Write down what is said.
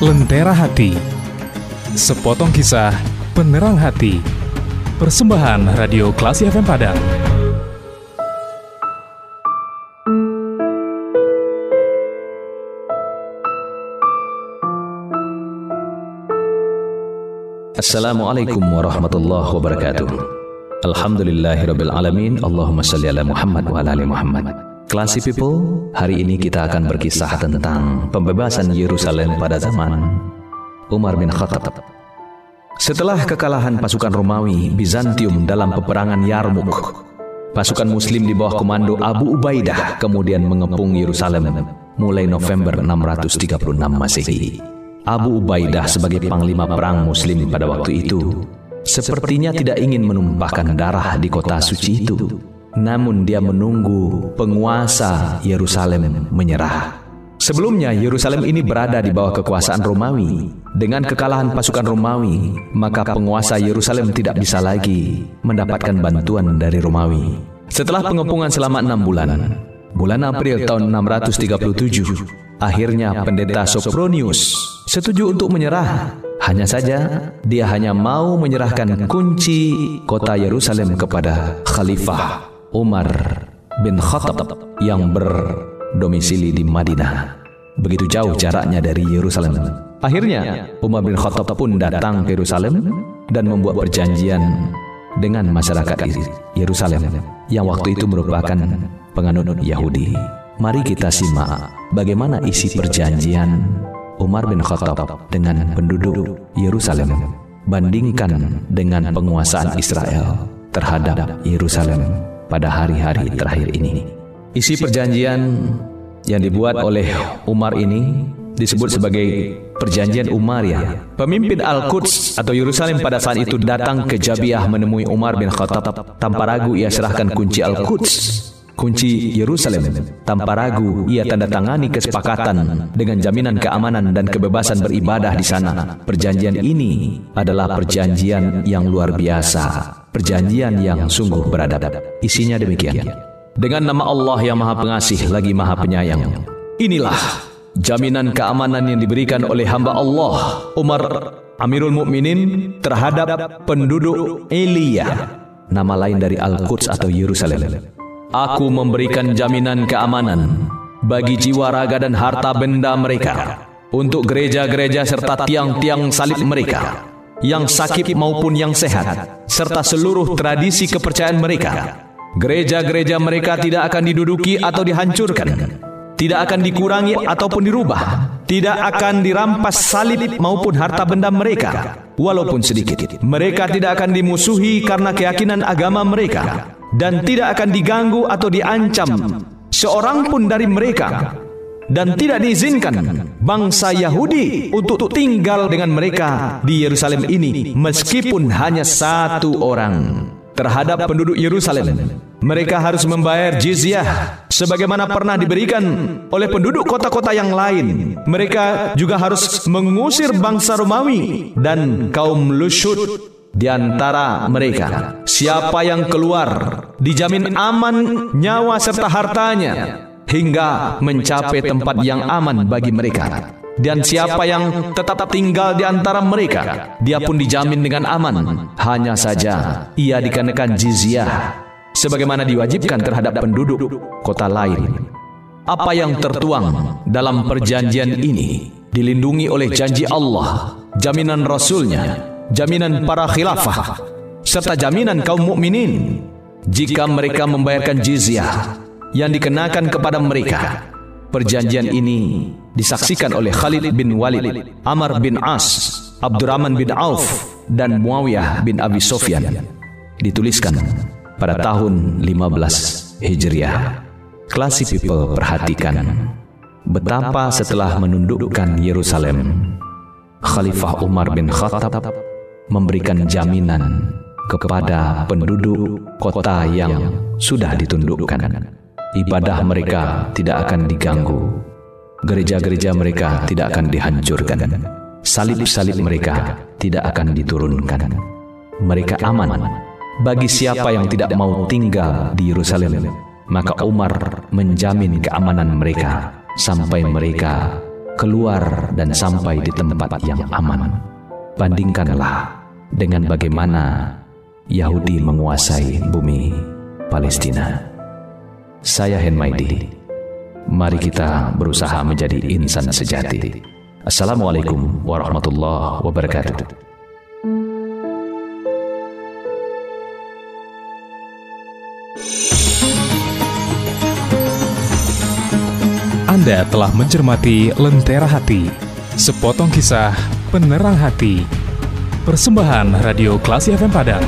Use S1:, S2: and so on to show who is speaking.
S1: Lentera Hati. Sepotong kisah penerang hati. Persembahan Radio Klasi FM Padang.
S2: Assalamualaikum warahmatullahi wabarakatuh. Alhamdulillahirabbil alamin. Allahumma salli ala Muhammad wa ala ali Muhammad Classy people, hari ini kita akan berkisah tentang pembebasan Yerusalem pada zaman Umar bin Khattab. Setelah kekalahan pasukan Romawi Bizantium dalam peperangan Yarmuk, pasukan Muslim di bawah komando Abu Ubaidah kemudian mengepung Yerusalem mulai November 636 Masehi. Abu Ubaidah sebagai panglima perang Muslim pada waktu itu sepertinya tidak ingin menumpahkan darah di kota suci itu namun dia menunggu penguasa Yerusalem menyerah. Sebelumnya Yerusalem ini berada di bawah kekuasaan Romawi. Dengan kekalahan pasukan Romawi, maka penguasa Yerusalem tidak bisa lagi mendapatkan bantuan dari Romawi. Setelah pengepungan selama enam bulan, bulan April tahun 637, akhirnya pendeta Sopronius setuju untuk menyerah. Hanya saja dia hanya mau menyerahkan kunci kota Yerusalem kepada khalifah Umar bin Khattab yang berdomisili di Madinah. Begitu jauh jaraknya dari Yerusalem. Akhirnya Umar bin Khattab pun datang ke Yerusalem dan membuat perjanjian dengan masyarakat Yerusalem yang waktu itu merupakan penganut Yahudi. Mari kita simak bagaimana isi perjanjian Umar bin Khattab dengan penduduk Yerusalem bandingkan dengan penguasaan Israel terhadap Yerusalem pada hari-hari terakhir ini. Isi perjanjian yang dibuat oleh Umar ini disebut sebagai perjanjian Umar ya. Pemimpin Al-Quds atau Yerusalem pada saat itu datang ke Jabiah menemui Umar bin Khattab. Tanpa ragu ia serahkan kunci Al-Quds kunci Yerusalem. Tanpa ragu, ia tanda tangani kesepakatan dengan jaminan keamanan dan kebebasan beribadah di sana. Perjanjian ini adalah perjanjian yang luar biasa perjanjian yang sungguh beradab. Isinya demikian. Dengan nama Allah yang Maha Pengasih lagi Maha Penyayang. Inilah jaminan keamanan yang diberikan oleh hamba Allah Umar Amirul Mukminin terhadap penduduk Elia, nama lain dari Al-Quds atau Yerusalem. Aku memberikan jaminan keamanan bagi jiwa raga dan harta benda mereka untuk gereja-gereja serta tiang-tiang salib mereka yang sakit maupun yang sehat, serta seluruh tradisi kepercayaan mereka. Gereja-gereja mereka tidak akan diduduki atau dihancurkan, tidak akan dikurangi ataupun dirubah, tidak akan dirampas salib maupun harta benda mereka, walaupun sedikit. Mereka tidak akan dimusuhi karena keyakinan agama mereka, dan tidak akan diganggu atau diancam seorang pun dari mereka dan tidak diizinkan bangsa Yahudi untuk tinggal dengan mereka di Yerusalem ini meskipun hanya satu orang terhadap penduduk Yerusalem. Mereka harus membayar jizyah sebagaimana pernah diberikan oleh penduduk kota-kota yang lain. Mereka juga harus mengusir bangsa Romawi dan kaum Lusyud di antara mereka. Siapa yang keluar dijamin aman nyawa serta hartanya hingga mencapai tempat yang aman bagi mereka. Dan siapa yang tetap tinggal di antara mereka, dia pun dijamin dengan aman. Hanya saja ia dikenakan jizyah sebagaimana diwajibkan terhadap penduduk kota lain. Apa yang tertuang dalam perjanjian ini dilindungi oleh janji Allah, jaminan Rasulnya, jaminan para khilafah, serta jaminan kaum mukminin jika mereka membayarkan jizyah yang dikenakan kepada mereka. Perjanjian ini disaksikan oleh Khalid bin Walid, Amr bin As, Abdurrahman bin Auf, dan Muawiyah bin Abi Sofyan. Dituliskan pada tahun 15 Hijriah. Classy people perhatikan betapa setelah menundukkan Yerusalem, Khalifah Umar bin Khattab memberikan jaminan kepada penduduk kota yang sudah ditundukkan ibadah mereka tidak akan diganggu. Gereja-gereja mereka tidak akan dihancurkan. Salib-salib mereka tidak akan diturunkan. Mereka aman. Bagi siapa yang tidak mau tinggal di Yerusalem, maka Umar menjamin keamanan mereka sampai mereka keluar dan sampai di tempat yang aman. Bandingkanlah dengan bagaimana Yahudi menguasai bumi Palestina. Saya Henmaidi. Mari kita berusaha menjadi insan sejati. Assalamualaikum warahmatullahi wabarakatuh.
S1: Anda telah mencermati Lentera Hati, sepotong kisah penerang hati. Persembahan Radio Klasi FM Padang.